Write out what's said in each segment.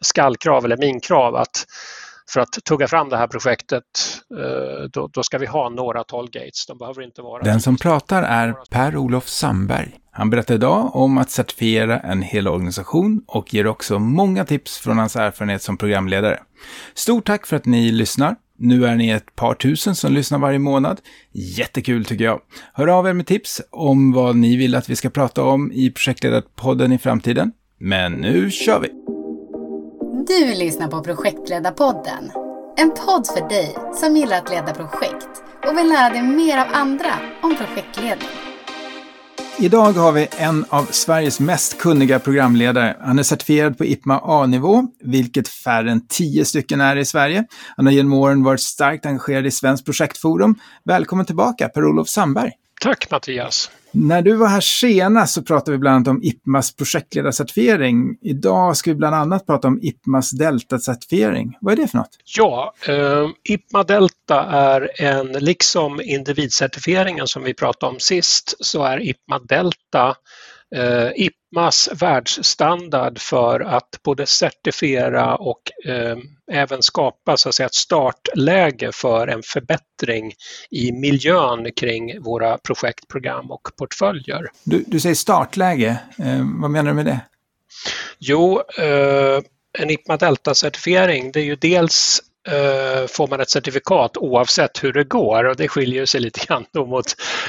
skallkrav eller minkrav att för att tugga fram det här projektet, eh, då, då ska vi ha några tollgates. De behöver inte vara... Den som pratar är Per-Olof Sandberg. Han berättar idag om att certifiera en hel organisation och ger också många tips från hans erfarenhet som programledare. Stort tack för att ni lyssnar. Nu är ni ett par tusen som lyssnar varje månad. Jättekul tycker jag. Hör av er med tips om vad ni vill att vi ska prata om i projektledarpodden i framtiden. Men nu kör vi! Du lyssnar på Projektledarpodden. En podd för dig som gillar att leda projekt och vill lära dig mer av andra om projektledning. Idag har vi en av Sveriges mest kunniga programledare. Han är certifierad på IPMA A-nivå, vilket färre än tio stycken är i Sverige. Han har genom åren varit starkt engagerad i Svenskt projektforum. Välkommen tillbaka, Per-Olof Sandberg. Tack Mattias. När du var här senast så pratade vi bland annat om IPMAs projektledarcertifiering. Idag ska vi bland annat prata om IPMAs Delta-certifiering. Vad är det för något? Ja, eh, IPMA Delta är en, liksom individcertifieringen som vi pratade om sist, så är IPMA Delta eh, IPMAs världsstandard för att både certifiera och eh, även skapa så att säga, ett startläge för en förbättring i miljön kring våra projekt, program och portföljer. Du, du säger startläge, eh, vad menar du med det? Jo, eh, en IPMA Delta-certifiering det är ju dels Eh, får man ett certifikat oavsett hur det går och det skiljer sig lite grann mot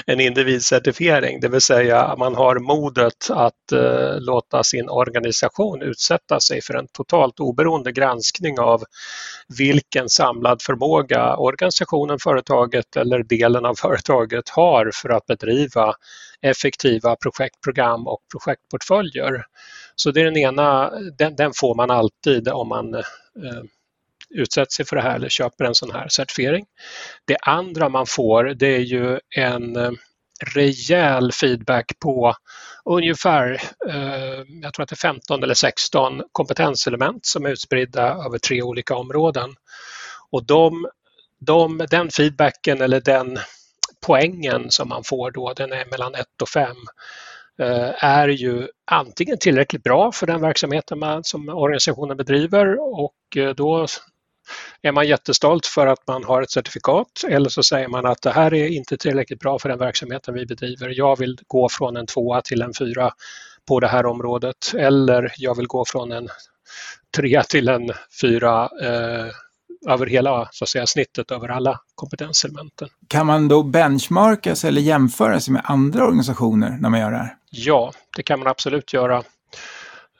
en individcertifiering, det vill säga man har modet att eh, låta sin organisation utsätta sig för en totalt oberoende granskning av vilken samlad förmåga organisationen, företaget eller delen av företaget har för att bedriva effektiva projektprogram och projektportföljer. Så det är den ena, den, den får man alltid om man eh, utsätter sig för det här eller köper en sån här certifiering. Det andra man får det är ju en eh, rejäl feedback på ungefär, eh, jag tror att det är 15 eller 16 kompetenselement som är utspridda över tre olika områden. Och de, de, den feedbacken eller den poängen som man får då, den är mellan 1 och 5 eh, är ju antingen tillräckligt bra för den verksamheten man, som organisationen bedriver och eh, då är man jättestolt för att man har ett certifikat eller så säger man att det här är inte tillräckligt bra för den verksamheten vi bedriver. Jag vill gå från en tvåa till en fyra på det här området eller jag vill gå från en trea till en fyra eh, över hela så att säga, snittet över alla kompetenselementen. Kan man då benchmarkas eller jämföra sig med andra organisationer när man gör det här? Ja, det kan man absolut göra.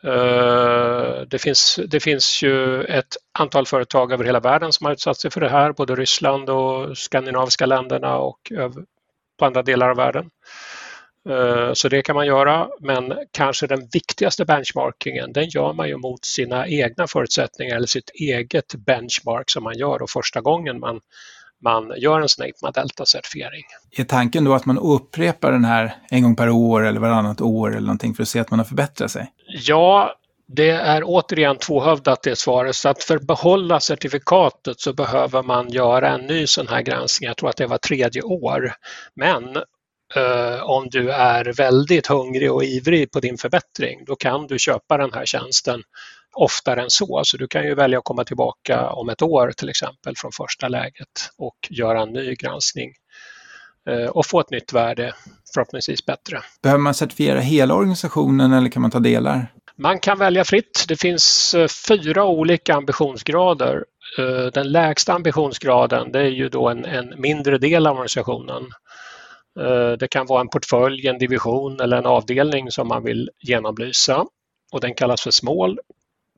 Eh, det finns, det finns ju ett antal företag över hela världen som har utsatt sig för det här, både Ryssland och skandinaviska länderna och på andra delar av världen. Eh, så det kan man göra, men kanske den viktigaste benchmarkingen den gör man ju mot sina egna förutsättningar eller sitt eget benchmark som man gör och första gången man man gör en sån här IPMA Delta-certifiering. Är tanken då att man upprepar den här en gång per år eller varannat år eller någonting för att se att man har förbättrat sig? Ja, det är återigen tvåhövdat det svaret. Så att för att behålla certifikatet så behöver man göra en ny sån här granskning. Jag tror att det var tredje år. Men eh, om du är väldigt hungrig och ivrig på din förbättring, då kan du köpa den här tjänsten oftare än så. Så du kan ju välja att komma tillbaka om ett år till exempel från första läget och göra en ny granskning eh, och få ett nytt värde, förhoppningsvis bättre. Behöver man certifiera hela organisationen eller kan man ta delar? Man kan välja fritt. Det finns eh, fyra olika ambitionsgrader. Eh, den lägsta ambitionsgraden det är ju då en, en mindre del av organisationen. Det kan vara en portfölj, en division eller en avdelning som man vill genomlysa och den kallas för small.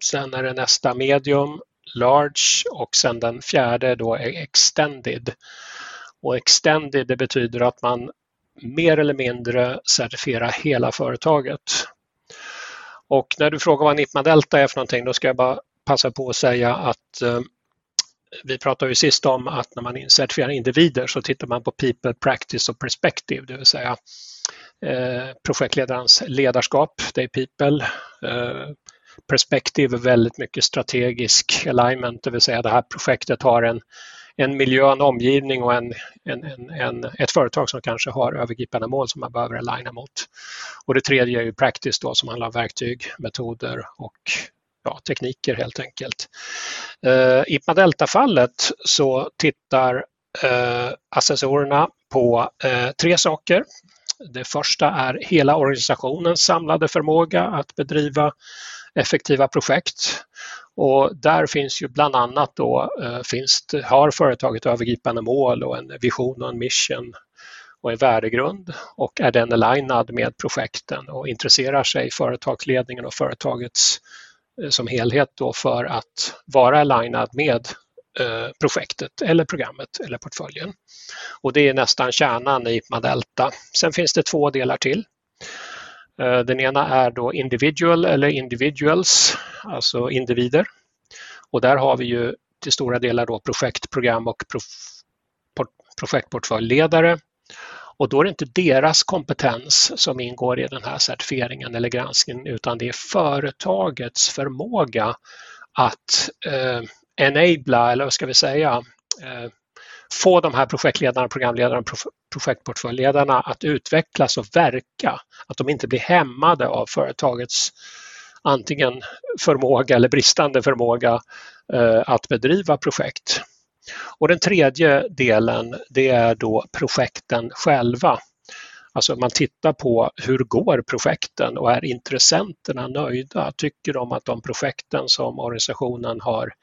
Sen är det nästa medium, large och sen den fjärde då är extended. Och extended det betyder att man mer eller mindre certifierar hela företaget. Och när du frågar vad NIPMA Delta är för någonting, då ska jag bara passa på att säga att eh, vi pratade ju sist om att när man certifierar individer så tittar man på people, practice och perspective, det vill säga eh, projektledarens ledarskap, det är people, eh, perspektiv är väldigt mycket strategisk alignment, det vill säga det här projektet har en, en miljö, en omgivning och en, en, en, en, ett företag som kanske har övergripande mål som man behöver aligna mot. Och det tredje är ju practice då som handlar om verktyg, metoder och ja, tekniker helt enkelt. Eh, I IPMA Delta-fallet så tittar eh, assessorerna på eh, tre saker. Det första är hela organisationens samlade förmåga att bedriva effektiva projekt. Och där finns ju bland annat då, eh, finns, har företaget övergripande mål och en vision och en mission och en värdegrund och är den alignad med projekten och intresserar sig företagsledningen och företagets eh, som helhet då för att vara alignad med eh, projektet eller programmet eller portföljen. Och det är nästan kärnan i IPMA Delta. Sen finns det två delar till. Eh, den ena är då individual eller individuals, alltså individer. Och där har vi ju till stora delar då projektprogram och projektportföljledare och då är det inte deras kompetens som ingår i den här certifieringen eller granskningen utan det är företagets förmåga att eh, enabla, eller vad ska vi säga, eh, få de här projektledarna, programledarna, projektportföljledarna att utvecklas och verka. Att de inte blir hämmade av företagets antingen förmåga eller bristande förmåga eh, att bedriva projekt. Och den tredje delen det är då projekten själva. Alltså man tittar på hur går projekten och är intressenterna nöjda? Tycker de att de projekten som organisationen har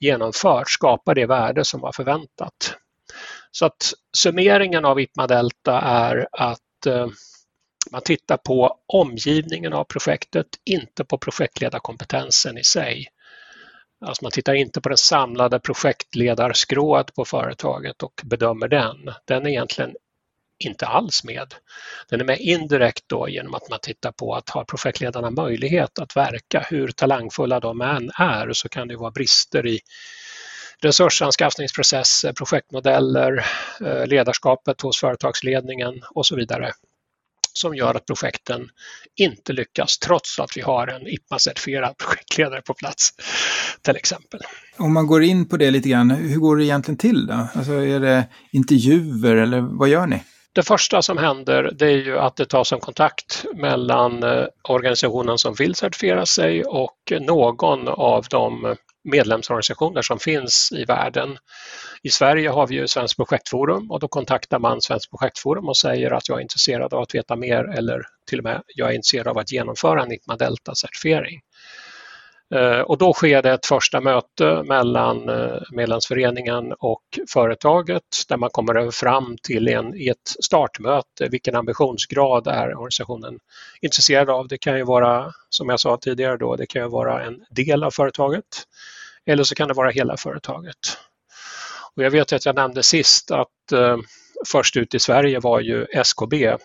genomfört skapar det värde som var förväntat? Så att summeringen av IPMA Delta är att eh, man tittar på omgivningen av projektet, inte på projektledarkompetensen i sig. Alltså man tittar inte på det samlade projektledarskrået på företaget och bedömer den. Den är egentligen inte alls med. Den är med indirekt då genom att man tittar på att har projektledarna möjlighet att verka, hur talangfulla de än är så kan det vara brister i resursanskaffningsprocesser, projektmodeller, eh, ledarskapet hos företagsledningen och så vidare som gör att projekten inte lyckas trots att vi har en IPMA-certifierad projektledare på plats till exempel. Om man går in på det lite grann, hur går det egentligen till då? Alltså är det intervjuer eller vad gör ni? Det första som händer det är ju att det tas en kontakt mellan eh, organisationen som vill certifiera sig och någon av de medlemsorganisationer som finns i världen. I Sverige har vi ju Svenskt projektforum och då kontaktar man Svenskt projektforum och säger att jag är intresserad av att veta mer eller till och med jag är intresserad av att genomföra en ICMA Delta-certifiering. Eh, och då sker det ett första möte mellan eh, medlemsföreningen och företaget där man kommer fram till en, i ett startmöte vilken ambitionsgrad är organisationen intresserad av. Det kan ju vara, som jag sa tidigare, då, det kan ju vara en del av företaget eller så kan det vara hela företaget. Och jag vet att jag nämnde sist att eh, först ut i Sverige var ju SKB,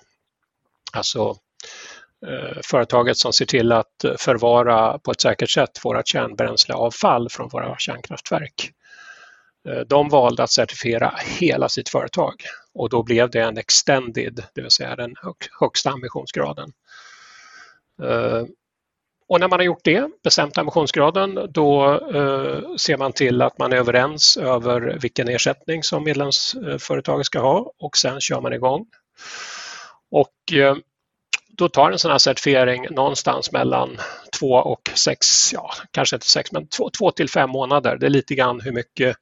alltså Eh, företaget som ser till att förvara på ett säkert sätt våra kärnbränsleavfall från våra kärnkraftverk. Eh, de valde att certifiera hela sitt företag och då blev det en extended, det vill säga den högsta ambitionsgraden. Eh, och när man har gjort det, bestämt ambitionsgraden, då ser man till att man är överens över vilken ersättning som medlemsföretaget ska ha och sen kör man igång. Och då tar en sån här certifiering någonstans mellan två och sex, ja kanske inte sex, men två, två till fem månader. Det är lite grann hur mycket,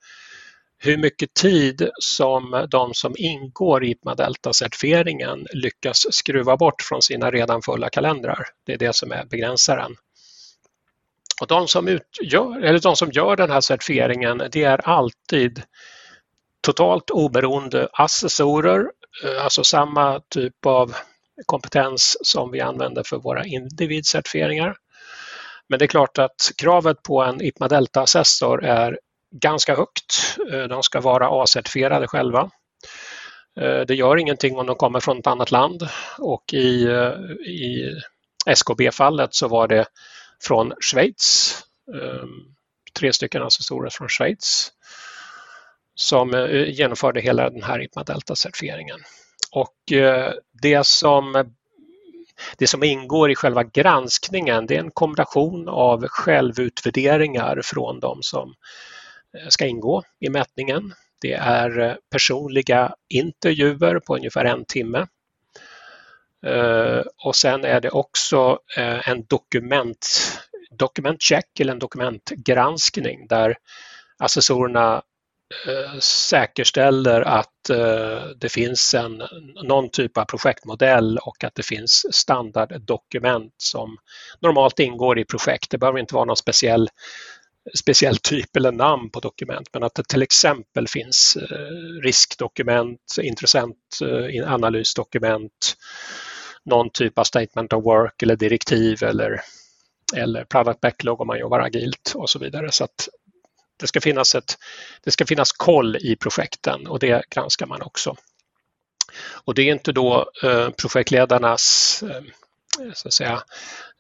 hur mycket tid som de som ingår i IPMA Delta-certifieringen lyckas skruva bort från sina redan fulla kalendrar. Det är det som är begränsaren. Och de som, utgör, eller de som gör den här certifieringen det är alltid totalt oberoende assessorer, eh, alltså samma typ av kompetens som vi använder för våra individcertifieringar. Men det är klart att kravet på en IPMA Delta-assessor är ganska högt. Eh, de ska vara A-certifierade själva. Eh, det gör ingenting om de kommer från ett annat land och i, eh, i SKB-fallet så var det från Schweiz. Ehm, tre stycken assessorer från Schweiz som genomförde hela den här IPMA Delta-certifieringen. Och eh, det som, det som ingår i själva granskningen det är en kombination av självutvärderingar från de som eh, ska ingå i mätningen. Det är eh, personliga intervjuer på ungefär en timme och sen är det också en dokument dokumentcheck eller en dokumentgranskning där assessorerna Eh, säkerställer att eh, det finns en, någon typ av projektmodell och att det finns standarddokument som normalt ingår i projekt. Det behöver inte vara någon speciell speciell typ eller namn på dokument men att det till exempel finns eh, riskdokument, intressentanalysdokument, någon typ av statement of work eller direktiv eller, eller product backlog om man jobbar agilt och så vidare. Så att det ska finnas, ett, det ska finnas koll i projekten och det granskar man också. Och det är inte då eh, projektledarnas eh, så att säga,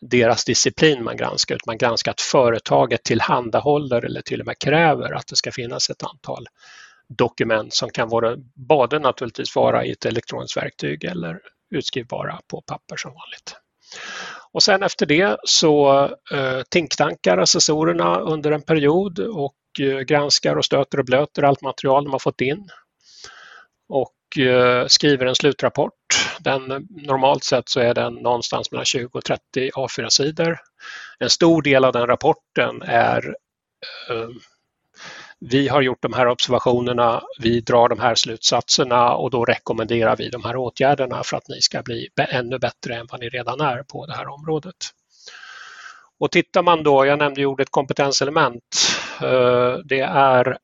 deras disciplin man granskar, utan man granskar att företaget tillhandahåller eller till och med kräver att det ska finnas ett antal dokument som kan vara både naturligtvis vara i ett elektroniskt verktyg eller utskrivbara på papper som vanligt. Och sen efter det så eh, tinktankar assessorerna under en period och Eh, granskar och stöter och blöter allt material de har fått in. Och eh, skriver en slutrapport. Den, normalt sett så är den någonstans mellan 20 och 30 A4-sidor. En stor del av den rapporten är eh, vi har gjort de här observationerna, vi drar de här slutsatserna och då rekommenderar vi de här åtgärderna för att ni ska bli ännu bättre än vad ni redan är på det här området. Och tittar man då, jag nämnde ordet kompetenselement, Eh, det är,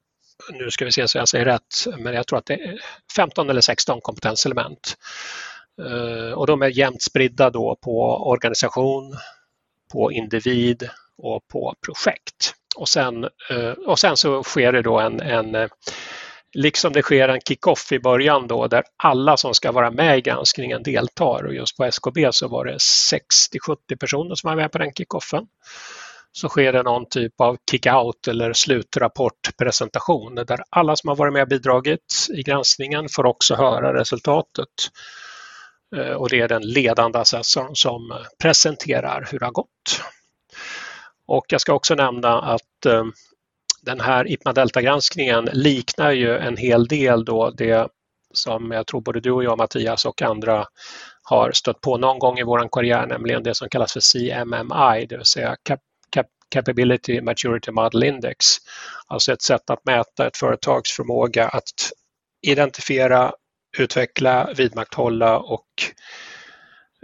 nu ska vi se så jag säger rätt, men jag tror att det är 15 eller 16 kompetenselement. Eh, och de är jämnt spridda då på organisation, på individ och på projekt. Och sen, eh, och sen så sker det då en, en liksom det sker en kick-off i början då där alla som ska vara med i granskningen deltar och just på SKB så var det 60-70 personer som var med på den kick-offen. Så sker det någon typ av kick-out eller slutrapportpresentation där alla som har varit med och bidragit i granskningen får också höra resultatet. Eh, och det är den ledande assessorn som eh, presenterar hur det har gått. Och jag ska också nämna att eh, den här IPMA Delta-granskningen liknar ju en hel del då det som jag tror både du och jag Mattias och andra har stött på någon gång i vår karriär, nämligen det som kallas för CMMI, det vill säga Capability Maturity Model Index. Alltså ett sätt att mäta ett företags förmåga att identifiera, utveckla, vidmakthålla och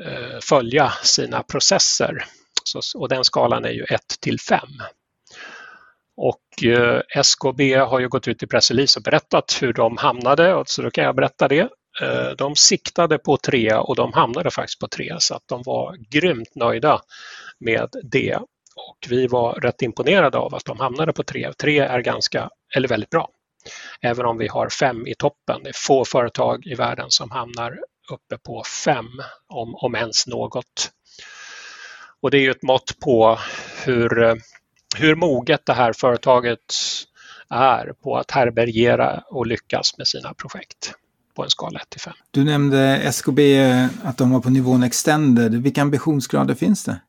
eh, följa sina processer. Så, och den skalan är ju 1 till 5. Och eh, SKB har ju gått ut i pressrelease och berättat hur de hamnade, så då kan jag berätta det. Eh, de siktade på 3 och de hamnade faktiskt på 3 så att de var grymt nöjda med det. Och vi var rätt imponerade av att de hamnade på 3. 3 är ganska, eller väldigt bra. Även om vi har 5 i toppen. Det är få företag i världen som hamnar uppe på 5, om, om ens något. Och det är ju ett mått på hur, hur moget det här företaget är på att härbärgera och lyckas med sina projekt på en skala 1 till 5. Du nämnde SKB, eh, att de var på nivån extended. Vilka ambitionsgrader finns det?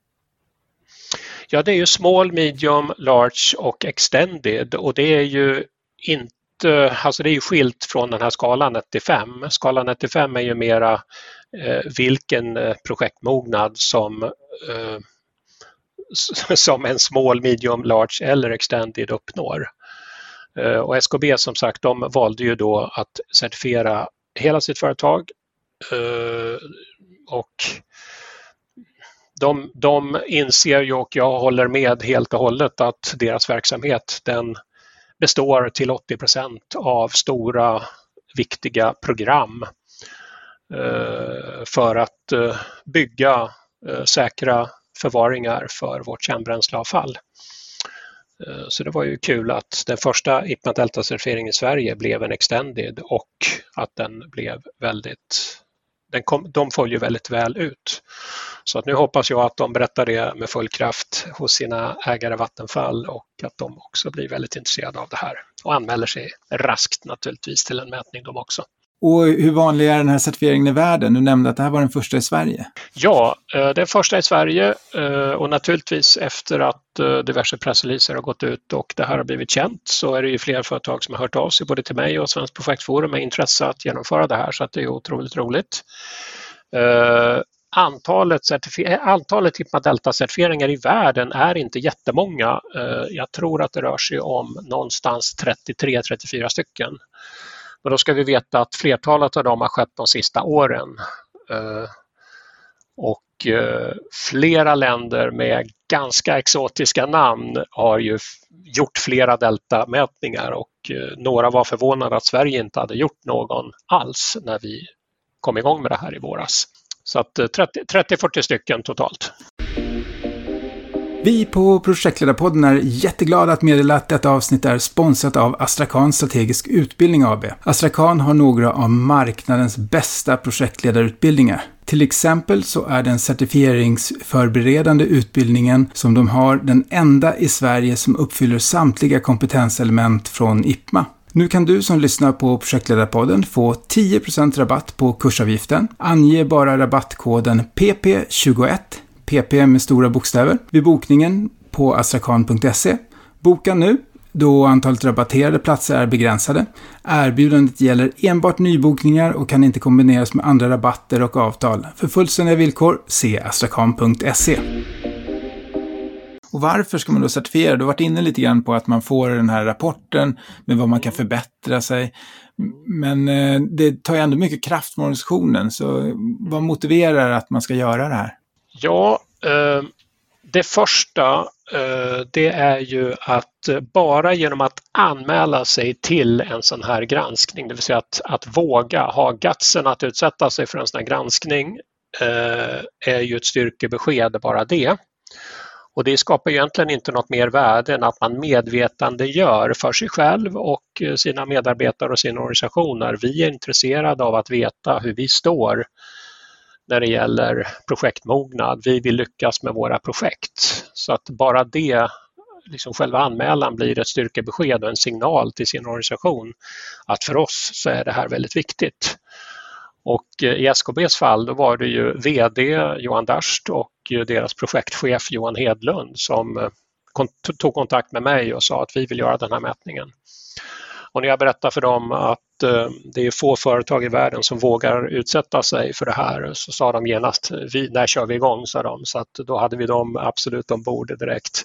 Ja, det är ju small, medium, large och extended och det är ju inte, alltså det är ju skilt från den här skalan 1 till 5. Skalan 1 till 5 är ju mera eh, vilken eh, projektmognad som Eh, som en small, medium, large eller extended uppnår. Eh, och SKB som sagt, de valde ju då att certifiera hela sitt företag eh, och de, de inser ju och jag håller med helt och hållet att deras verksamhet den består till 80 procent av stora viktiga program eh, för att eh, bygga Eh, säkra förvaringar för vårt kärnbränsleavfall. Eh, så det var ju kul att den första IPMA Delta-certifieringen i Sverige blev en extended och att den blev väldigt den kom, de följer väldigt väl ut. Så att nu hoppas jag att de berättar det med full kraft hos sina ägare Vattenfall och att de också blir väldigt intresserade av det här och anmäler sig raskt naturligtvis till en mätning de också. Och hur vanlig är den här certifieringen i världen? Du nämnde att det här var den första i Sverige. Ja, den det är första i Sverige eh, och naturligtvis efter att eh, diverse pressreleaser har gått ut och det här har blivit känt så är det ju fler företag som har hört av sig både till mig och Svenskt projektforum med intresse att genomföra det här så att det är otroligt roligt. antalet, antalet typ Hipma Delta-certifieringar i världen är inte jättemånga. Jag tror att det rör sig om någonstans 33-34 stycken. Men då ska vi veta att flertalet av dem har skett de sista åren. Eh, och eh, flera länder med ganska exotiska namn har ju gjort flera deltamätningar och eh, några var förvånade att Sverige inte hade gjort någon alls när vi kom igång med det här i våras. Så att 30-40 stycken totalt. Vi på Projektledarpodden är jätteglada att meddela att detta avsnitt är sponsrat av Astrakan Strategisk Utbildning AB. Astrakan har några av marknadens bästa projektledarutbildningar. Till exempel så är den certifieringsförberedande utbildningen som de har den enda i Sverige som uppfyller samtliga kompetenselement från IPMA. Nu kan du som lyssnar på Projektledarpodden få 10% rabatt på kursavgiften. Ange bara rabattkoden PP21 PP med stora bokstäver, vid bokningen på astrakan.se. Boka nu, då antalet rabatterade platser är begränsade. Erbjudandet gäller enbart nybokningar och kan inte kombineras med andra rabatter och avtal. För fullständiga villkor, se astrakan.se. Och varför ska man då certifiera? Du har varit inne lite grann på att man får den här rapporten med vad man kan förbättra sig. Men eh, det tar ju ändå mycket kraft från organisationen, så vad motiverar att man ska göra det här? Ja, eh, det första eh, det är ju att eh, bara genom att anmäla sig till en sån här granskning, det vill säga att, att våga ha gatsen att utsätta sig för en sån här granskning är ju ett styrkebesked bara det. Och det skapar egentligen inte något mer värde än att man medvetandegör för sig själv och sina medarbetare och sina organisationer. Vi är intresserade av att veta hur vi står när det gäller projektmognad. Vi vill lyckas med våra projekt. Så att bara det, liksom själva anmälan blir ett styrkebesked och en signal till sin organisation att för oss så är det här väldigt viktigt. Och eh, i SKBs fall då var det ju VD Johan Darst och deras projektchef Johan Hedlund som eh, tog kontakt med mig och sa att vi vill göra den här mätningen. Och när jag berättade för dem att eh, det är få företag i världen som vågar utsätta sig för det här så sa de genast, vi, när kör vi igång? sa de. Så att då hade vi dem absolut ombord direkt.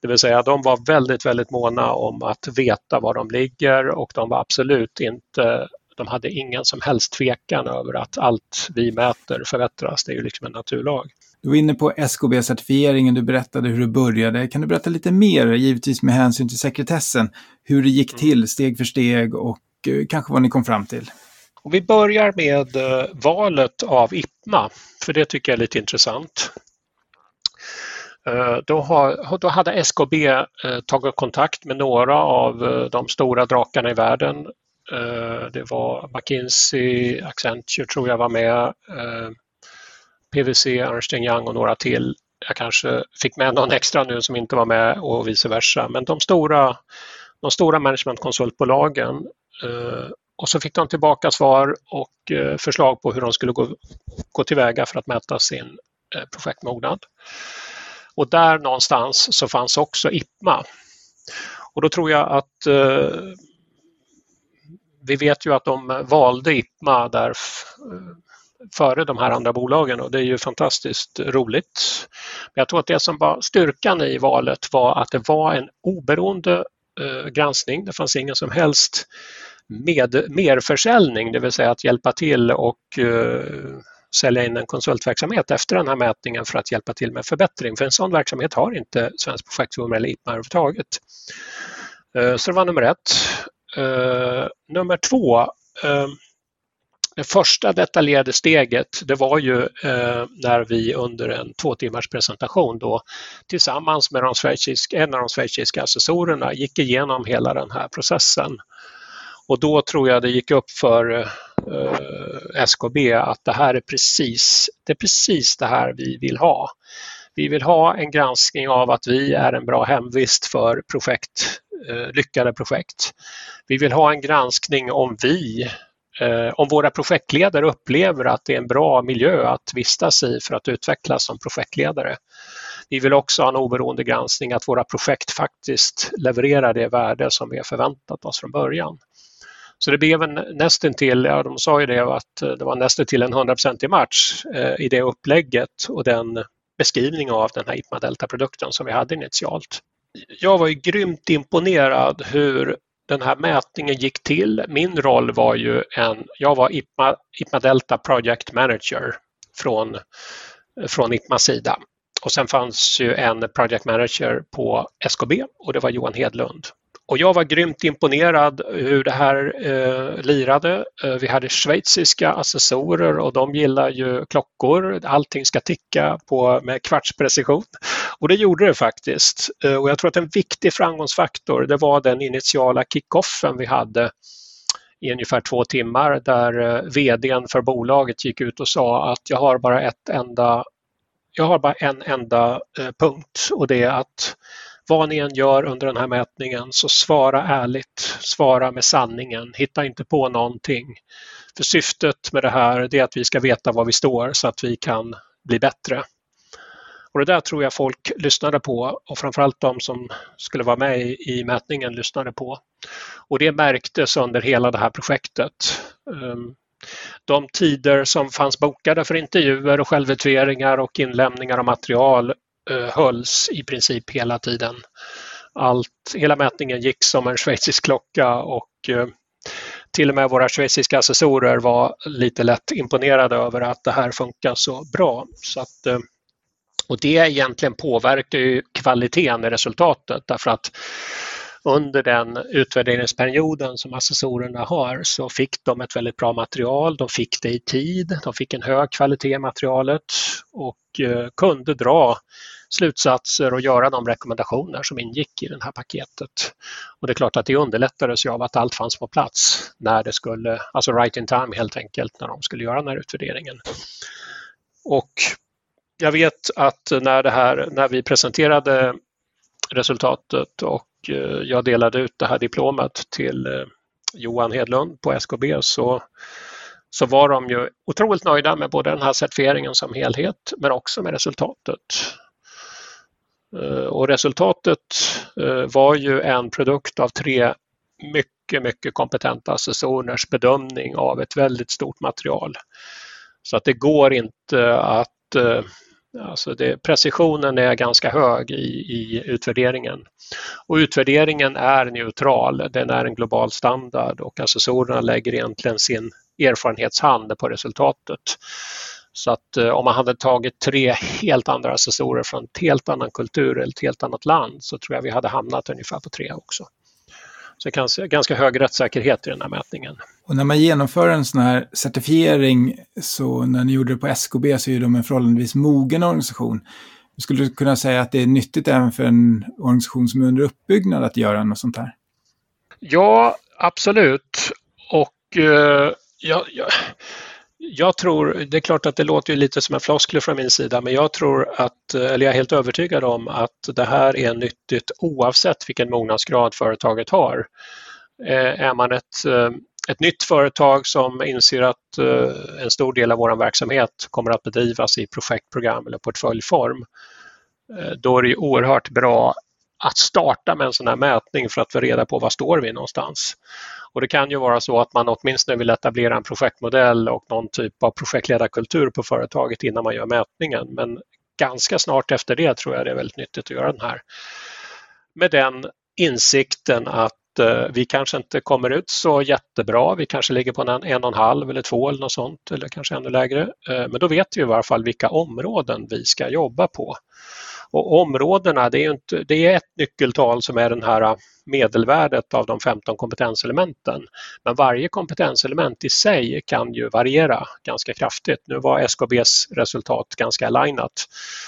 Det vill säga de var väldigt, väldigt måna om att veta var de ligger och de var absolut inte de hade ingen som helst tvekan över att allt vi mäter förbättras. Det är ju liksom en naturlag. Du var inne på SKB-certifieringen, du berättade hur du började. Kan du berätta lite mer, givetvis med hänsyn till sekretessen, hur det gick till steg för steg och eh, kanske vad ni kom fram till? Om vi börjar med eh, valet av IPMA, för det tycker jag är lite intressant. Eh, då, har, då hade SKB tagit kontakt med några av de stora drakarna i världen. Det var McKinsey, Accenture tror jag var med, PVC, Ernst Young och några till. Jag kanske fick med någon extra nu som inte var med och vice versa. Men de stora, de stora managementkonsultbolagen eh, och så fick de tillbaka svar och eh, förslag på hur de skulle gå, gå tillväga för att mäta sin eh, projektmognad. Och där någonstans så fanns också IPMA. Och då tror jag att eh, vi vet ju att de valde IPMA där eh, före de här andra bolagen och det är ju fantastiskt roligt. Men jag tror att det som var styrkan i valet var att det var en oberoende eh, granskning. Det fanns ingen som helst med merförsäljning, det vill säga att hjälpa till och eh, sälja in en konsultverksamhet efter den här mätningen för att hjälpa till med förbättring. För en sån verksamhet har inte Svensk projektforum eller IPMA överhuvudtaget. Eh, så det var nummer ett. Eh, nummer två, det första detaljerade steget det var ju eh, när vi under en två timmars presentation då tillsammans med de schweiziska, en av de schweiziska assessorerna gick igenom hela den här processen. Och då tror jag det gick upp för eh, SKB att det här är precis, det är precis det här vi vill ha. Vi vill ha en granskning av att vi är en bra hemvist för projekt, eh, lyckade projekt. Vi vill ha en granskning om vi Eh, om våra projektledare upplever att det är en bra miljö att vistas i för att utvecklas som projektledare. Vi vill också ha en oberoende granskning att våra projekt faktiskt levererar det värde som vi har förväntat oss från början. Så det blev en nästintill, ja de sa ju det, att eh, det var nästintill en 100% match eh, i det upplägget och den beskrivning av den här IPMA Delta-produkten som vi hade initialt. Jag var ju grymt imponerad hur den här mätningen gick till. Min roll var ju en, jag var IPMA, IPMA Delta Project Manager från, från IPMAs sida. Och sen fanns ju en Project Manager på SKB och det var Johan Hedlund. Och jag var grymt imponerad hur det här eh, lirade. Eh, vi hade schweiziska assessorer och de gillar ju klockor. Allting ska ticka på, med kvartsprecision. Och det gjorde det faktiskt. Eh, och jag tror att en viktig framgångsfaktor det var den initiala kickoffen vi hade i ungefär två timmar där eh, VDn för bolaget gick ut och sa att jag har bara ett enda jag har bara en enda eh, punkt och det är att vad ni än gör under den här mätningen så svara ärligt, svara med sanningen, hitta inte på någonting. För syftet med det här är att vi ska veta var vi står så att vi kan bli bättre. Och det där tror jag folk lyssnade på och framförallt de som skulle vara med i mätningen lyssnade på. Och det märktes under hela det här projektet. Ehm, de tider som fanns bokade för intervjuer och självutvärderingar och inlämningar av material eh, hölls i princip hela tiden. Allt, hela mätningen gick som en schweizisk klocka och eh, till och med våra schweiziska assessorer var lite lätt imponerade över att det här funkar så bra. Så att, eh, och det egentligen påverkar ju kvaliteten i resultatet därför att under den utvärderingsperioden som assessorerna har så fick de ett väldigt bra material, de fick det i tid, de fick en hög kvalitet i materialet och eh, kunde dra slutsatser och göra de rekommendationer som ingick i det här paketet. Och det är klart att det underlättades av att allt fanns på plats när det skulle, alltså right in time helt enkelt, när de skulle göra den här utvärderingen. Och jag vet att när, det här, när vi presenterade resultatet och eh, jag delade ut det här diplomet till eh, Johan Hedlund på SKB så, så var de ju otroligt nöjda med både den här certifieringen som helhet men också med resultatet. Eh, och resultatet var ju en produkt av tre mycket, mycket kompetenta assessorers bedömning av ett väldigt stort material. Så att det går inte att Alltså det, precisionen är ganska hög i, i, utvärderingen. Och utvärderingen är neutral, den är en global standard och assessorerna lägger egentligen sin erfarenhetshand på resultatet. Så att eh, om man hade tagit tre helt andra assessorer från en helt annan kultur eller ett helt annat land så tror jag vi hade hamnat ungefär på tre också. Så det är ganska hög rättssäkerhet i den här mätningen. Och när man genomför en sån här certifiering, så när ni gjorde det på SKB så är de en förhållandevis mogen organisation. Skulle du kunna säga att det är nyttigt även för en organisation som är under uppbyggnad att göra något sånt här? Ja, absolut. Och eh, ja, ja, jag tror, det är klart att det låter lite som en floskel från min sida, men jag tror att, eller jag är helt övertygad om att det här är nyttigt oavsett vilken mognadsgrad företaget har. Eh, är man ett, eh, ett nytt företag som inser att eh, en stor del av vår verksamhet kommer att bedrivas i projektprogram eller portföljform, då är det oerhört bra att starta med en sån här mätning för att få reda på var står vi någonstans. Och det kan ju vara så att man åtminstone vill etablera en projektmodell och någon typ av projektledarkultur på företaget innan man gör mätningen. Men ganska snart efter det tror jag det är väldigt nyttigt att göra den här. Med den insikten att eh, vi kanske inte kommer ut så jättebra. Vi kanske ligger på en, en och en halv eller två eller något sånt eller kanske ännu lägre. Eh, men då vet vi i varje fall vilka områden vi ska jobba på. Och områdena, det är, inte, det är ett nyckeltal som är den här medelvärdet av de 15 kompetenselementen. Men varje kompetenselement i sig kan ju variera ganska kraftigt. Nu var SKBs resultat ganska alignat,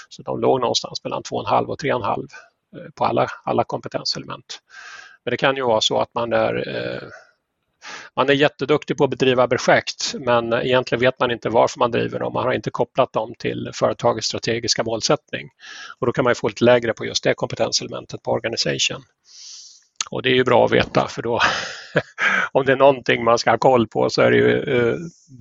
så de låg någonstans mellan 2,5 och 3,5 eh, på alla, alla kompetenselement. Men det kan ju vara så att man är eh, man är jätteduktig på att bedriva projekt men egentligen vet man inte varför man driver dem. Man har inte kopplat dem till företagets strategiska målsättning. Och då kan man få lite lägre på just det kompetenselementet på organisation. Och det är ju bra att veta för då om det är någonting man ska ha koll på så är det ju eh,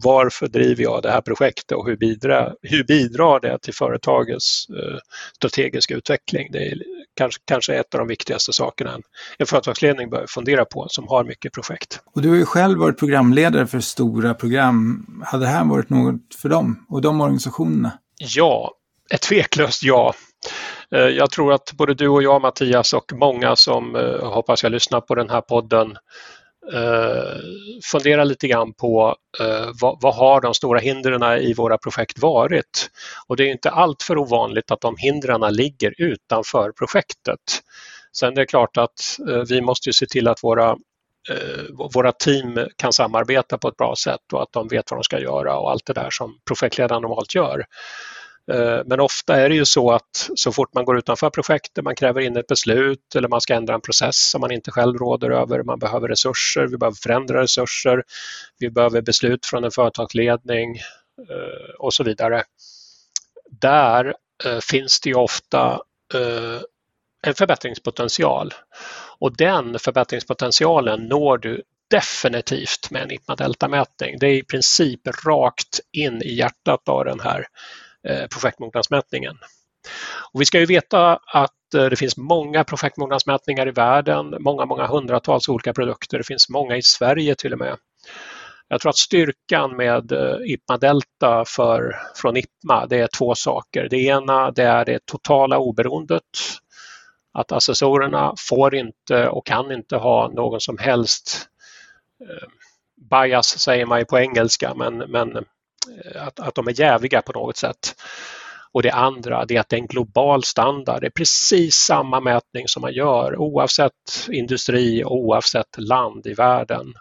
varför driver jag det här projektet och hur bidrar, hur bidrar det till företagets eh, strategiska utveckling? Det är kanske, kanske ett av de viktigaste sakerna en, en företagsledning bör fundera på som har mycket projekt. Och du har ju själv varit programledare för stora program. Hade det här varit något för dem och de organisationerna? Ja, ett tveklöst ja. Eh, jag tror att både du och jag Mattias och många som eh, hoppas jag lyssnar på den här podden eh, fundera lite grann på eh, vad, vad, har de stora hindren i våra projekt varit? Och det är inte alltför ovanligt att de hindren ligger utanför projektet. Sen är det klart att eh, vi måste se till att våra eh, våra team kan samarbeta på ett bra sätt och att de vet vad de ska göra och allt det där som projektledaren normalt gör. Eh, men ofta är det ju så att så fort man går utanför projektet, man kräver in ett beslut eller man ska ändra en process som man inte själv råder över, man behöver resurser, vi behöver förändra resurser, vi behöver beslut från en företagsledning eh, och så vidare. Där eh, finns det ju ofta en förbättringspotential och den förbättringspotentialen når du definitivt med en IPMA-delta-mätning. Det är i princip rakt in i hjärtat av den här Eh, projektmognadsmätningen. Och vi ska ju veta att eh, det finns många projektmognadsmätningar i världen, många, många hundratals olika produkter. Det finns många i Sverige till och med. Jag tror att styrkan med eh, IPMA Delta för, från IPMA det är två saker. Det ena det är det totala oberoendet. Att assessorerna får inte och kan inte ha någon som helst eh, bias säger man ju på engelska men, men att, att de är jäviga på något sätt. Och det andra det är att det är en global standard. Det är precis samma mätning som man gör oavsett industri och oavsett land i världen.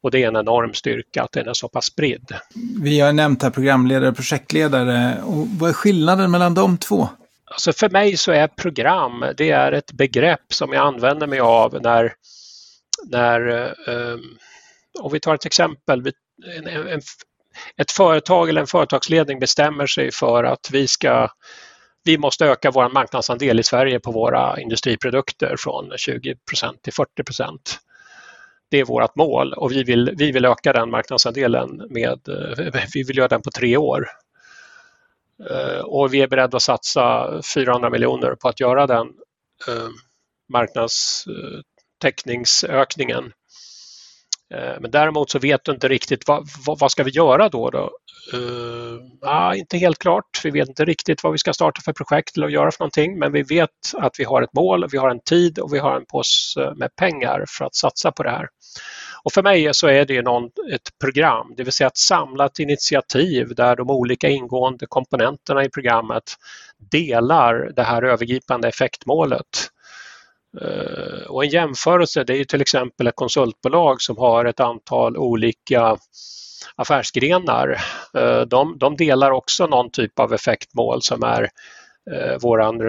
Och det är en enorm styrka att den är så pass spridd. Vi har nämnt här programledare och projektledare. Och vad är skillnaden mellan de två? Alltså för mig så är program, det är ett begrepp som jag använder mig av när, när um, om vi tar ett exempel, en, en, ett företag eller en företagsledning bestämmer sig för att vi ska vi måste öka vår marknadsandel i Sverige på våra industriprodukter från 20% till 40% Det är vårt mål och vi vill, vi vill öka den marknadsandelen med, vi vill göra den på tre år. Eh, och vi är beredda att satsa 400 miljoner på att göra den eh, marknadstäckningsökningen eh, Eh, men däremot så vet du inte riktigt vad, vad, vad ska vi göra då? då? Uh, inte helt klart. Vi vet inte riktigt vad vi ska starta för projekt eller göra för någonting men vi vet att vi har ett mål, vi har en tid och vi har en påse eh, med pengar för att satsa på det här. Och för mig så är det någon, ett program, det vill säga ett samlat initiativ där de olika ingående komponenterna i programmet delar det här övergripande effektmålet och en jämförelse det är till exempel ett konsultbolag som har ett antal olika affärsgrenar. Eh, de, de delar också någon typ av effektmål som är vår våran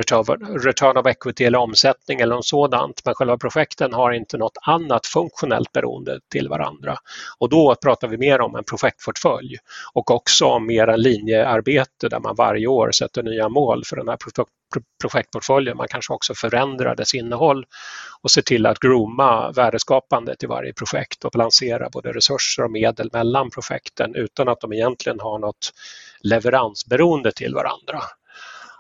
return of equity eller omsättning eller något sådant. Men själva projekten har inte något annat funktionellt beroende till varandra. Och då pratar vi mer om en projektportfölj och också om mer en linjearbete där man varje år sätter nya mål för den här projektportföljen. Man kanske också förändrar dess innehåll och ser till att grooma värdeskapandet i varje projekt och balansera både resurser och medel mellan projekten utan att de egentligen har något leveransberoende till varandra.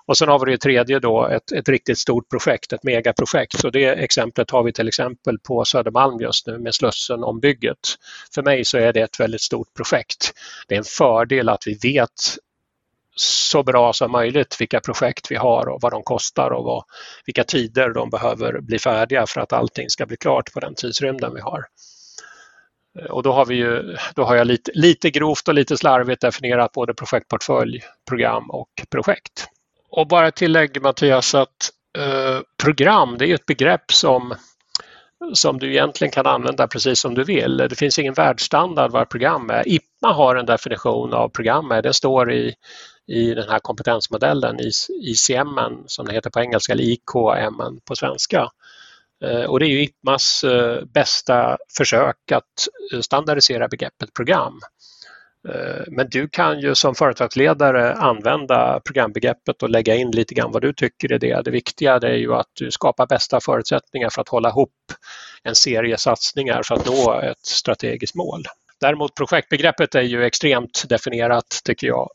Och sen har vi det tredje då, ett, ett riktigt stort projekt, ett megaprojekt. Så det exemplet har vi till exempel på Södermalm just nu med Slussen om bygget. För mig så är det ett väldigt stort projekt. Det är en fördel att vi vet så bra som möjligt vilka projekt vi har och vad de kostar och vad, vilka tider de behöver bli färdiga för att allting ska bli klart på den tidsrymden vi har. Eh, och då har, vi ju, då har jag lite, lite grovt och lite slarvigt definierat både projektportfölj, program och projekt. Och bara tillägg Mattias att eh, program det är ett begrepp som, som du egentligen kan använda precis som du vill. Det finns ingen världsstandard vad program är. IPMA har en definition av program, det står i, i den här kompetensmodellen, ICM som det heter på engelska, eller IKM på svenska. Eh, och det är ju IPMAs eh, bästa försök att eh, standardisera begreppet program. Men du kan ju som företagsledare använda programbegreppet och lägga in lite grann vad du tycker är det. Det viktiga är ju att du skapar bästa förutsättningar för att hålla ihop en serie satsningar för att nå ett strategiskt mål. Däremot projektbegreppet är ju extremt definierat tycker jag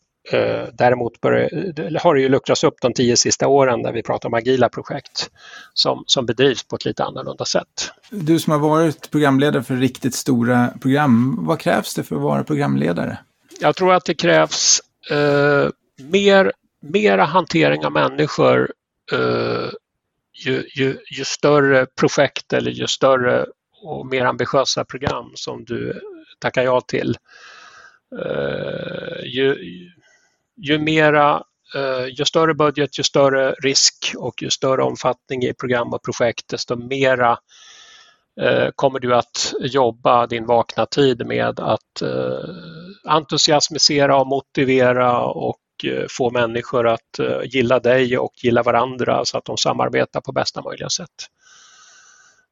däremot bör, har det ju luckrats upp de tio sista åren när vi pratar om agila projekt som, som bedrivs på ett lite annorlunda sätt. Du som har varit programledare för riktigt stora program, vad krävs det för att vara programledare? Jag tror att det krävs eh, mer, mera hantering av människor eh, ju, ju, ju, större projekt eller ju större och mer ambitiösa program som du tackar ja till. Eh, ju, ju mera eh, ju större budget, ju större risk och ju större omfattning i program och projekt, desto mera eh, kommer du att jobba din vakna tid med att eh, entusiasmisera och motivera och få människor att gilla dig och gilla varandra så att de samarbetar på bästa möjliga sätt.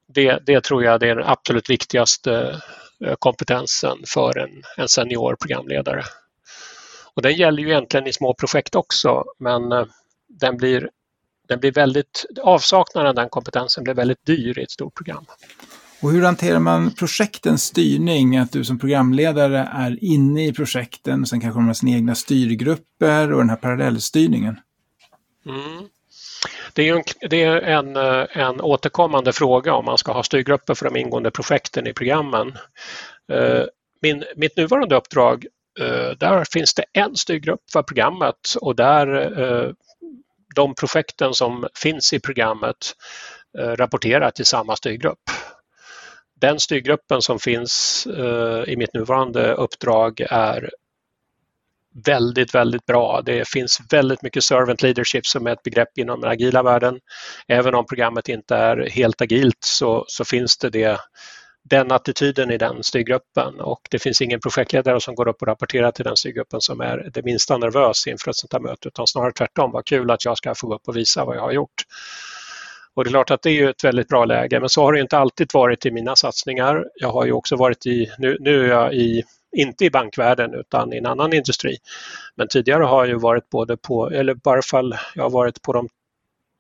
Det, det tror jag är den absolut viktigaste kompetensen för en, en senior programledare. Och den gäller ju egentligen i små projekt också men eh, den blir, den blir väldigt, avsaknaden av den kompetensen blir väldigt dyr i ett stort program. Och hur hanterar man projektens styrning? Att du som programledare är inne i projekten och sen kanske de har sina egna styrgrupper och den här parallellstyrningen? Mm. Det är, en, det är en, eh, en återkommande fråga om man ska ha styrgrupper för de ingående projekten i programmen. Eh, min, mitt nuvarande uppdrag Eh, där finns det en styrgrupp för programmet och där eh, de projekten som finns i programmet eh, rapporterar till samma styrgrupp. Den styrgruppen som finns i mitt nuvarande uppdrag är väldigt, väldigt bra. Det finns väldigt mycket servant leadership som är ett begrepp inom den agila världen. Även om programmet inte är helt agilt så, så finns det det den attityden i den styrgruppen och det finns ingen projektledare som går upp och rapporterar till den styrgruppen som är det minsta nervös inför ett sånt här möte utan snarare tvärtom, vad kul att jag ska få gå upp och visa vad jag har gjort. Och det är klart att det är ett väldigt bra läge men så har det inte alltid varit i mina satsningar. Jag har ju också varit i, nu, nu är jag i, inte i bankvärlden utan i en annan industri. Men tidigare har jag ju varit både på, eller i varje fall, jag har varit på de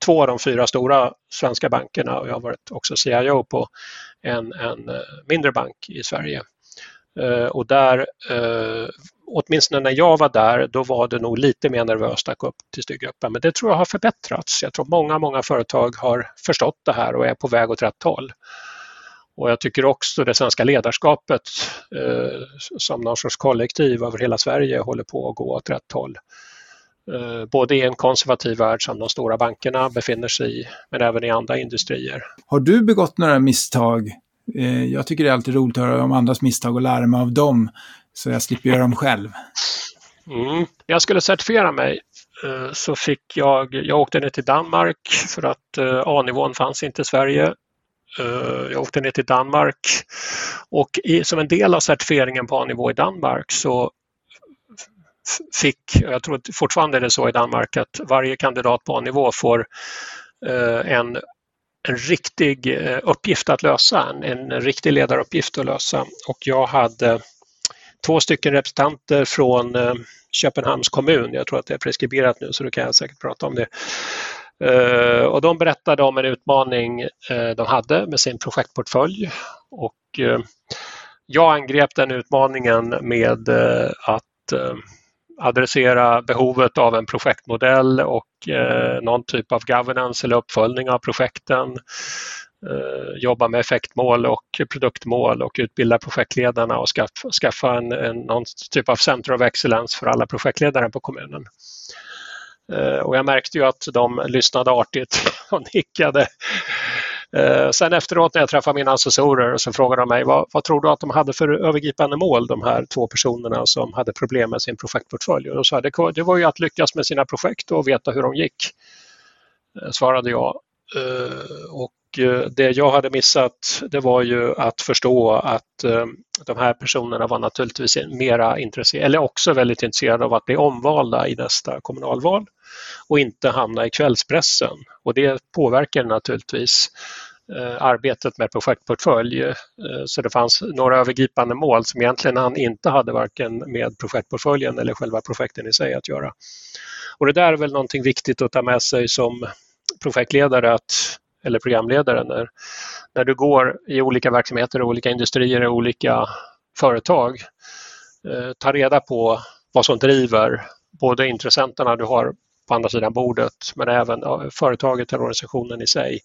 två av de fyra stora svenska bankerna och jag har varit också CIO på en, en eh, mindre bank i Sverige. Eh, och där, eh, åtminstone när jag var där, då var det nog lite mer nervöst att gå upp till styrgruppen. Men det tror jag har förbättrats. Jag tror många, många företag har förstått det här och är på väg åt rätt håll. Och jag tycker också det svenska ledarskapet eh, som någon sorts kollektiv över hela Sverige håller på att gå åt rätt håll. Eh, både i en konservativ värld som de stora bankerna befinner sig i, men även i andra industrier. Har du begått några misstag? Eh, jag tycker det är alltid roligt att höra om andras misstag och lära mig av dem, så jag slipper göra dem själv. Mm. När jag skulle certifiera mig eh, så fick jag, jag åkte ner till Danmark för att A-nivån fanns inte i Sverige. Jag åkte ner till Danmark och som en del av certifieringen på A-nivå i Danmark så fick, jag tror fortfarande är det så i Danmark, att varje kandidat på A-nivå får eh, en, en riktig eh, uppgift att lösa, en, en riktig ledaruppgift att lösa. Och jag hade två stycken representanter från eh, Köpenhamns kommun, jag tror att det är preskriberat nu så då kan jag säkert prata om det. Eh, och de berättade om en utmaning eh, de hade med sin projektportfölj och eh, jag angrep den utmaningen med att adressera behovet av en projektmodell och eh, någon typ av governance eller uppföljning av projekten. Eh, jobba med effektmål och produktmål och utbilda projektledarna och skaffa, skaffa en, en, någon typ av center of excellence för alla projektledare på kommunen. Eh, och jag märkte ju att de lyssnade artigt och nickade Eh, sen efteråt när jag träffade mina assessorer så frågade de mig vad, vad, tror du att de hade för övergripande mål, de här två personerna som hade problem med sin projektportfölj? Och de sa det, det var ju att lyckas med sina projekt och veta hur de gick, eh, svarade jag. Eh, och eh, det jag hade missat det var ju att förstå att eh, de här personerna var naturligtvis mera intresserade, eller också väldigt intresserade av att bli omvalda i nästa kommunalval och inte hamna i kvällspressen. Och det påverkar naturligtvis eh, arbetet med projektportfölj. Eh, så det fanns några övergripande mål som egentligen han inte hade varken med projektportföljen eller själva projekten i sig att göra. Och det där är väl någonting viktigt att ta med sig som projektledare att, eller programledare när, när du går i olika verksamheter, olika industrier och olika företag. Eh, ta reda på vad som driver både intressenterna du har på andra sidan bordet men även företaget eller organisationen i sig.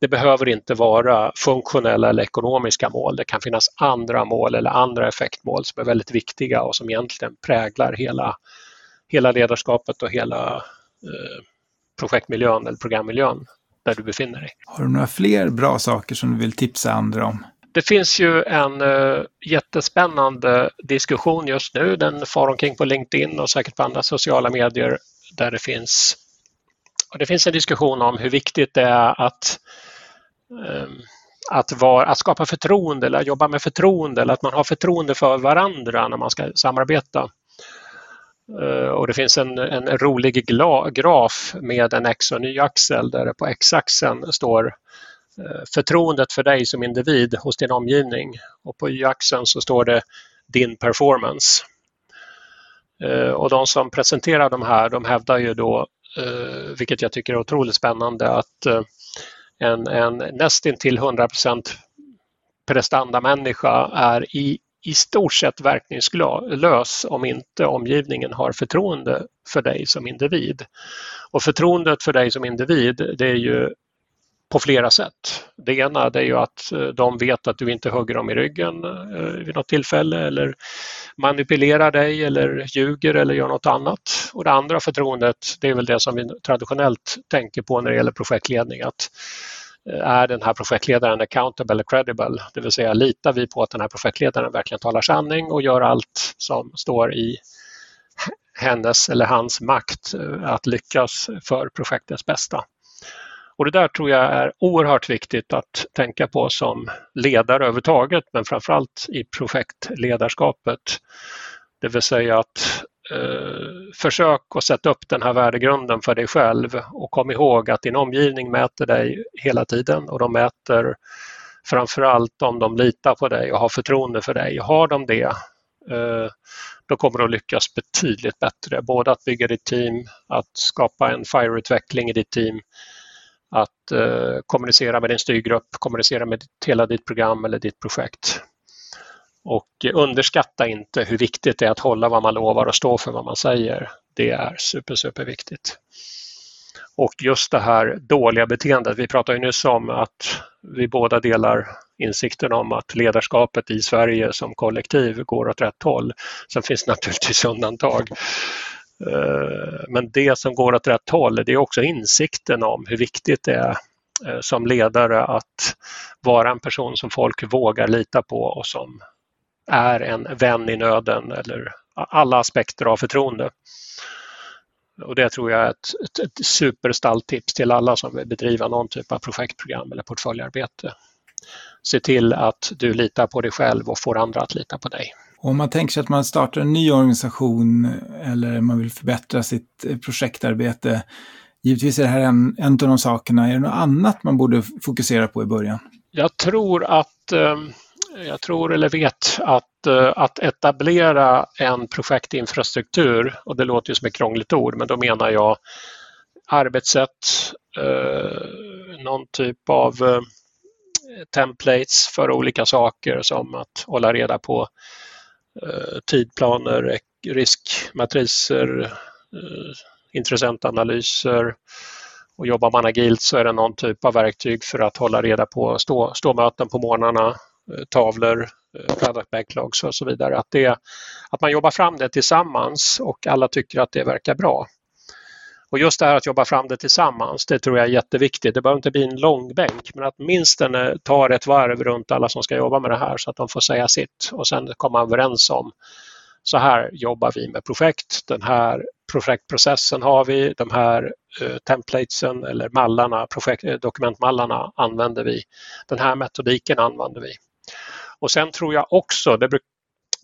Det behöver inte vara funktionella eller ekonomiska mål. Det kan finnas andra mål eller andra effektmål som är väldigt viktiga och som egentligen präglar hela, hela ledarskapet och hela eh, projektmiljön eller programmiljön där du befinner dig. Har du några fler bra saker som du vill tipsa andra om? Det finns ju en uh, jättespännande diskussion just nu. Den far omkring på LinkedIn och säkert på andra sociala medier där det finns, och det finns en diskussion om hur viktigt det är att ehm, att, var, att skapa förtroende eller jobba med förtroende eller att man har förtroende för varandra när man ska samarbeta. Eh, och det finns en, en rolig graf med en X och en Y-axel där det på X-axeln står eh, förtroendet för dig som individ hos din omgivning och på y-axeln så står det din performance. Eh, och de som presenterar de här de hävdar ju då, eh, vilket jag tycker är otroligt spännande, att eh, en, en nästintill 100% prestandamänniska är i, i stort sett verkningslös om inte omgivningen har förtroende för dig som individ. Och förtroendet för dig som individ det är ju på flera sätt. Det ena det är ju att eh, de vet att du inte hugger dem i ryggen eh, vid något tillfälle eller manipulerar dig eller ljuger eller gör något annat. Och det andra förtroendet det är väl det som vi traditionellt tänker på när det gäller projektledning. Att eh, är den här projektledaren accountable och credible? Det vill säga litar vi på att den här projektledaren verkligen talar sanning och gör allt som står i hennes eller hans makt att lyckas för projektets bästa. Och det där tror jag är oerhört viktigt att tänka på som ledare överhuvudtaget men framförallt i projektledarskapet. Det vill säga att eh, försök att sätta upp den här värdegrunden för dig själv och kom ihåg att din omgivning mäter dig hela tiden och de mäter framförallt om de litar på dig och har förtroende för dig. Har de det, eh, då kommer du att lyckas betydligt bättre. Både att bygga ditt team, att skapa en FIRE-utveckling i ditt team att eh, kommunicera med din styrgrupp, kommunicera med hela ditt program eller ditt projekt. Och underskatta inte hur viktigt det är att hålla vad man lovar och stå för vad man säger. Det är super, super viktigt. Och just det här dåliga beteendet, vi pratade ju nyss om att vi båda delar insikten om att ledarskapet i Sverige som kollektiv går åt rätt håll. Sen finns det naturligtvis undantag. Eh, men det som går åt rätt håll det är också insikten om hur viktigt det är eh, som ledare att vara en person som folk vågar lita på och som är en vän i nöden eller alla aspekter av förtroende. Och det tror jag är ett, ett, ett superstalltips till alla som vill bedriva någon typ av projektprogram eller portföljarbete. Se till att du litar på dig själv och får andra att lita på dig. Om man tänker sig att man startar en ny organisation eller man vill förbättra sitt eh, projektarbete, givetvis är det här en, en av de sakerna. Är det något annat man borde fokusera på i början? Jag tror att ehm, jag tror eller vet att, eh, att etablera en projektinfrastruktur, och det låter ju som ett krångligt ord, men då menar jag arbetssätt, eh, någon typ av templates för olika saker som att hålla reda på Eh, tidplaner, riskmatriser, eh, intressentanalyser och jobbar man agilt så är det någon typ av verktyg för att hålla reda på stå, ståmöten på morgnarna, eh, tavlor, product backlogs och så vidare. Att, det, att man jobbar fram det tillsammans och alla tycker att det verkar bra. Och just det här att jobba fram det tillsammans, det tror jag är jätteviktigt. Det behöver inte bli en långbänk, men att minst den eh, tar ett varv runt alla som ska jobba med det här så att de får säga sitt och sen komma överens om så här jobbar vi med projekt, den här projektprocessen har vi, de här eh, templatesen eller mallarna, projekt, eh, dokumentmallarna använder vi, den här metodiken använder vi. Och sen tror jag också, det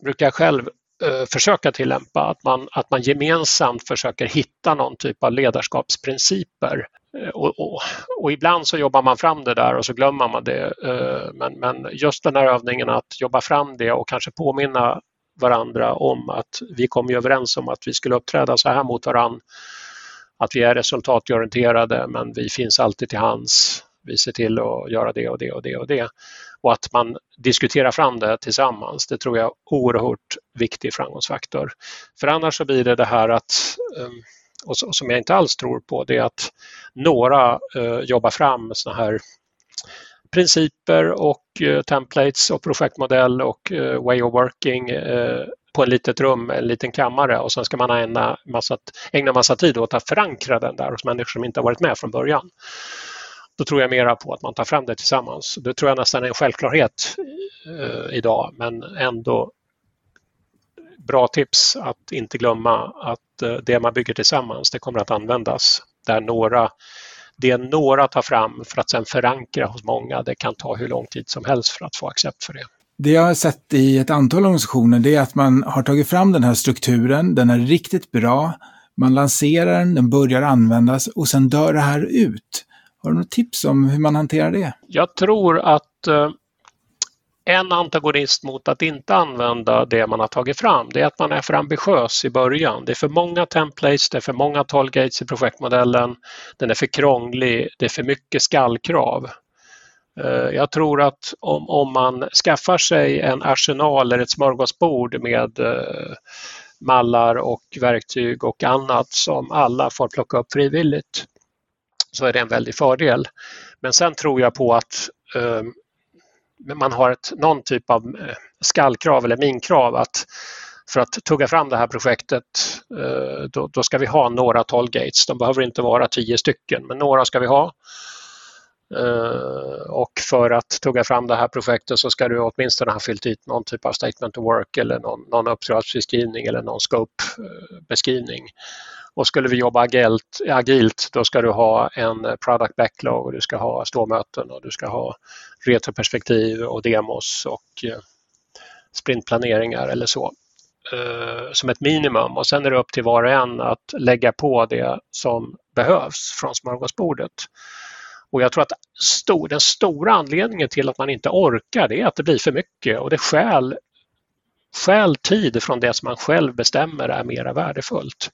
brukar jag själv Eh, försöka tillämpa, att man, att man gemensamt försöker hitta någon typ av ledarskapsprinciper. Eh, och, och, och, ibland så jobbar man fram det där och så glömmer man det. Eh, men, men just den här övningen att jobba fram det och kanske påminna varandra om att vi kom ju överens om att vi skulle uppträda så här mot varandra. Att vi är resultatorienterade men vi finns alltid till hands vi ser till att göra det och det och det och det. Och att man diskuterar fram det tillsammans, det tror jag är oerhört viktig framgångsfaktor. För annars så blir det det här att, ehm, och som jag inte alls tror på, det är att några eh, jobbar fram såna här principer och eh, templates och projektmodell och eh, way of working på ett litet rum, en liten kammare och sen ska man ägna massa, ägna massa tid åt att förankra den där hos människor som inte har varit med från början. Då tror jag mera på att man tar fram det tillsammans. Det tror jag nästan är en självklarhet eh, idag men ändå bra tips att inte glömma att eh, det man bygger tillsammans det kommer att användas. Där några, det några tar fram för att sedan förankra hos många, det kan ta hur lång tid som helst för att få accept för det. Det jag har sett i ett antal organisationer det är att man har tagit fram den här strukturen, den är riktigt bra, man lanserar den, den börjar användas och sen dör det här ut. Har du något tips om hur man hanterar det? Jag tror att eh, en antagonist mot att inte använda det man har tagit fram, det är att man är för ambitiös i början. Det är för många templates, det är för många tollgates i projektmodellen, den är för krånglig, det är för mycket skallkrav. Eh, jag tror att om, om man skaffar sig en arsenal eller ett smörgåsbord med eh, mallar och verktyg och annat som alla får plocka upp frivilligt så är det en väldig fördel. Men sen tror jag på att eh, man har ett, någon typ av eh, skallkrav eller minkrav att för att tugga fram det här projektet eh, då, då, ska vi ha några tollgates. De behöver inte vara tio stycken men några ska vi ha. Uh, och för att tugga fram det här projektet så ska du åtminstone ha fyllt ut någon typ av statement of work eller någon, någon uppdragsbeskrivning eller någon scope-beskrivning. Eh, och skulle vi jobba agilt, agilt då ska du ha en product backlog och du ska ha ståmöten och du ska ha retroperspektiv och demos och eh, sprintplaneringar eller så eh, som ett minimum och sen är det upp till var och en att lägga på det som behövs från smörgåsbordet. Och jag tror att stor, den stora anledningen till att man inte orkar det är att det blir för mycket och det skäl, skäl tid från det som man själv bestämmer är mera värdefullt.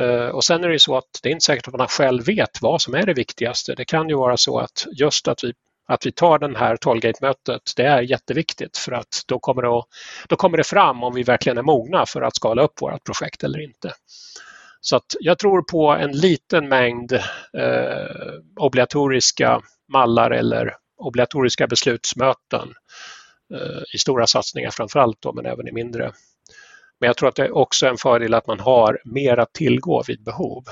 Eh, och sen är det ju så att det är inte säkert att man själv vet vad som är det viktigaste. Det kan ju vara så att just att vi, att vi tar den här Tollgate-mötet, det är jätteviktigt för att då kommer, det att, då kommer det fram om vi verkligen är mogna för att skala upp vårt projekt eller inte. Så att jag tror på en liten mängd eh, obligatoriska mallar eller obligatoriska beslutsmöten eh, i stora satsningar framförallt då, men även i mindre. Men jag tror att det är också en fördel att man har mer att tillgå vid behov.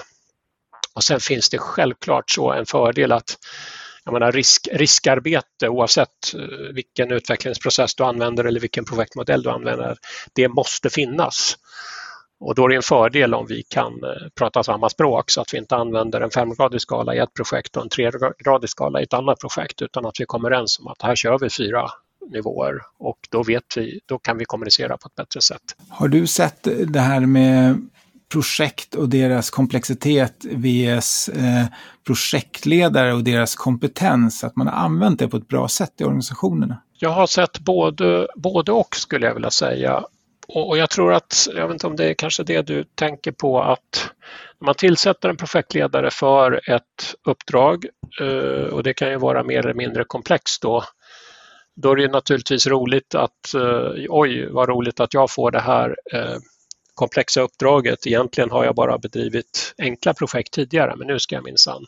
Och sen finns det självklart så en fördel att jag menar, risk, riskarbete oavsett eh, vilken utvecklingsprocess du använder eller vilken projektmodell du använder, det måste finnas. Och då är det en fördel om vi kan eh, prata samma språk så att vi inte använder en femgradig skala i ett projekt och en tregradig skala i ett annat projekt utan att vi kommer överens om att här kör vi fyra nivåer och då vet vi, då kan vi kommunicera på ett bättre sätt. Har du sett det här med projekt och deras komplexitet vs eh, projektledare och deras kompetens, att man har använt det på ett bra sätt i organisationerna? Jag har sett både, både och skulle jag vilja säga. Och, jag tror att, jag vet inte om det är kanske det du tänker på, att när man tillsätter en projektledare för ett uppdrag eh, och det kan ju vara mer eller mindre komplext då, då är det naturligtvis roligt att, eh, oj vad roligt att jag får det här eh, komplexa uppdraget. Egentligen har jag bara bedrivit enkla projekt tidigare men nu ska jag minsann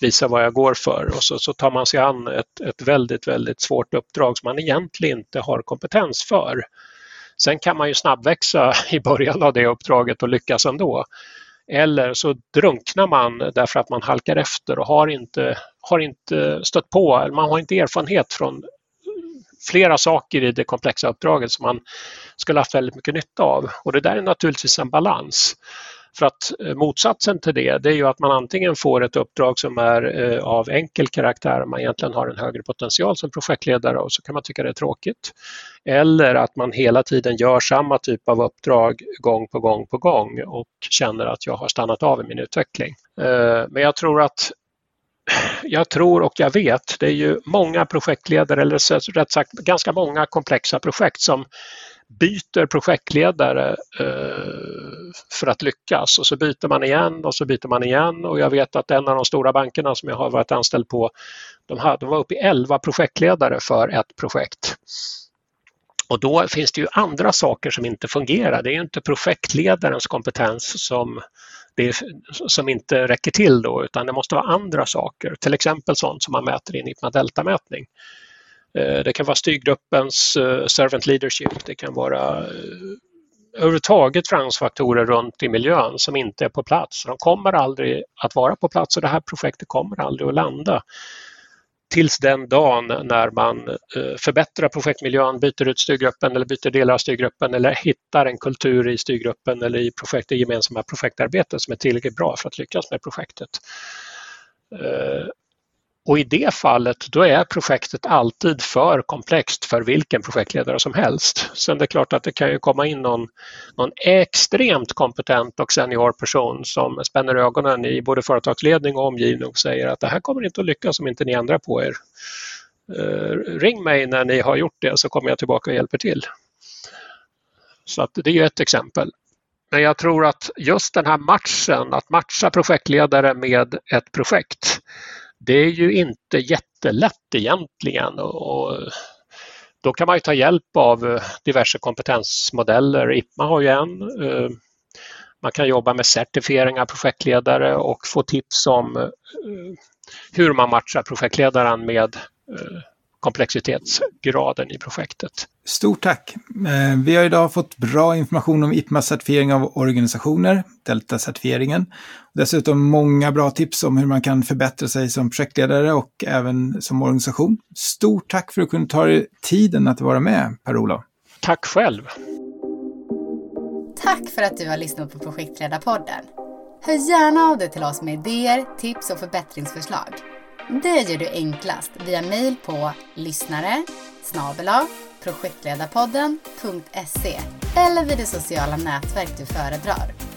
visa vad jag går för och så, så tar man sig an ett, ett väldigt, väldigt svårt uppdrag som man egentligen inte har kompetens för. Sen kan man ju snabbväxa i början av det uppdraget och lyckas ändå. Eller så drunknar man därför att man halkar efter och har inte, har inte stött på, eller man har inte erfarenhet från flera saker i det komplexa uppdraget som man skulle haft väldigt mycket nytta av. Och det där är naturligtvis en balans. För att eh, motsatsen till det, det är ju att man antingen får ett uppdrag som är eh, av enkel karaktär, man egentligen har en högre potential som projektledare och så kan man tycka det är tråkigt. Eller att man hela tiden gör samma typ av uppdrag gång på gång på gång och känner att jag har stannat av i min utveckling. Eh, men jag tror att jag tror och jag vet, det är ju många projektledare, eller rätt sagt ganska många komplexa projekt som byter projektledare eh, för att lyckas och så byter man igen och så byter man igen och jag vet att en av de stora bankerna som jag har varit anställd på, de, hade, de var uppe i 11 projektledare för ett projekt. Och då finns det ju andra saker som inte fungerar. Det är inte projektledarens kompetens som, är, som inte räcker till då, utan det måste vara andra saker. Till exempel sånt som man mäter i en IPMA Delta-mätning. Eh, det kan vara styrgruppens eh, servant leadership, det kan vara eh, överhuvudtaget framgångsfaktorer runt i miljön som inte är på plats. De kommer aldrig att vara på plats och det här projektet kommer aldrig att landa tills den dagen när man eh, förbättrar projektmiljön, byter ut styrgruppen eller byter delar av styrgruppen eller hittar en kultur i styrgruppen eller i projekt, det gemensamma projektarbetet som är tillräckligt bra för att lyckas med projektet. Eh, och i det fallet då är projektet alltid för komplext för vilken projektledare som helst. Sen det är klart att det kan ju komma in någon, någon extremt kompetent och senior person som spänner ögonen i både företagsledning och omgivning och säger att det här kommer inte att lyckas om inte ni ändrar på er. Eh, ring mig när ni har gjort det så kommer jag tillbaka och hjälper till. Så att det är ett exempel. Men jag tror att just den här matchen, att matcha projektledare med ett projekt, det är ju inte jättelätt egentligen. Och då kan man ta hjälp av eh, diverse kompetensmodeller. IPMA har ju en. Eh, man kan jobba med certifiering av projektledare och få tips om eh, hur man matchar projektledaren med komplexitetsgraden i projektet. Stort tack! Eh, vi har idag fått bra information om IPMAs certifiering av organisationer, Delta-certifieringen. Dessutom många bra tips om hur man kan förbättra sig som projektledare och även som organisation. Stort tack för att du kunde ta dig tiden att vara med, Per-Olof. Tack själv! Tack för att du har lyssnat på Projektledarpodden. Hör gärna av dig till oss med idéer, tips och förbättringsförslag. Det gör du enklast via mejl på lyssnare projektledarpodden.se eller vid det sociala nätverk du föredrar.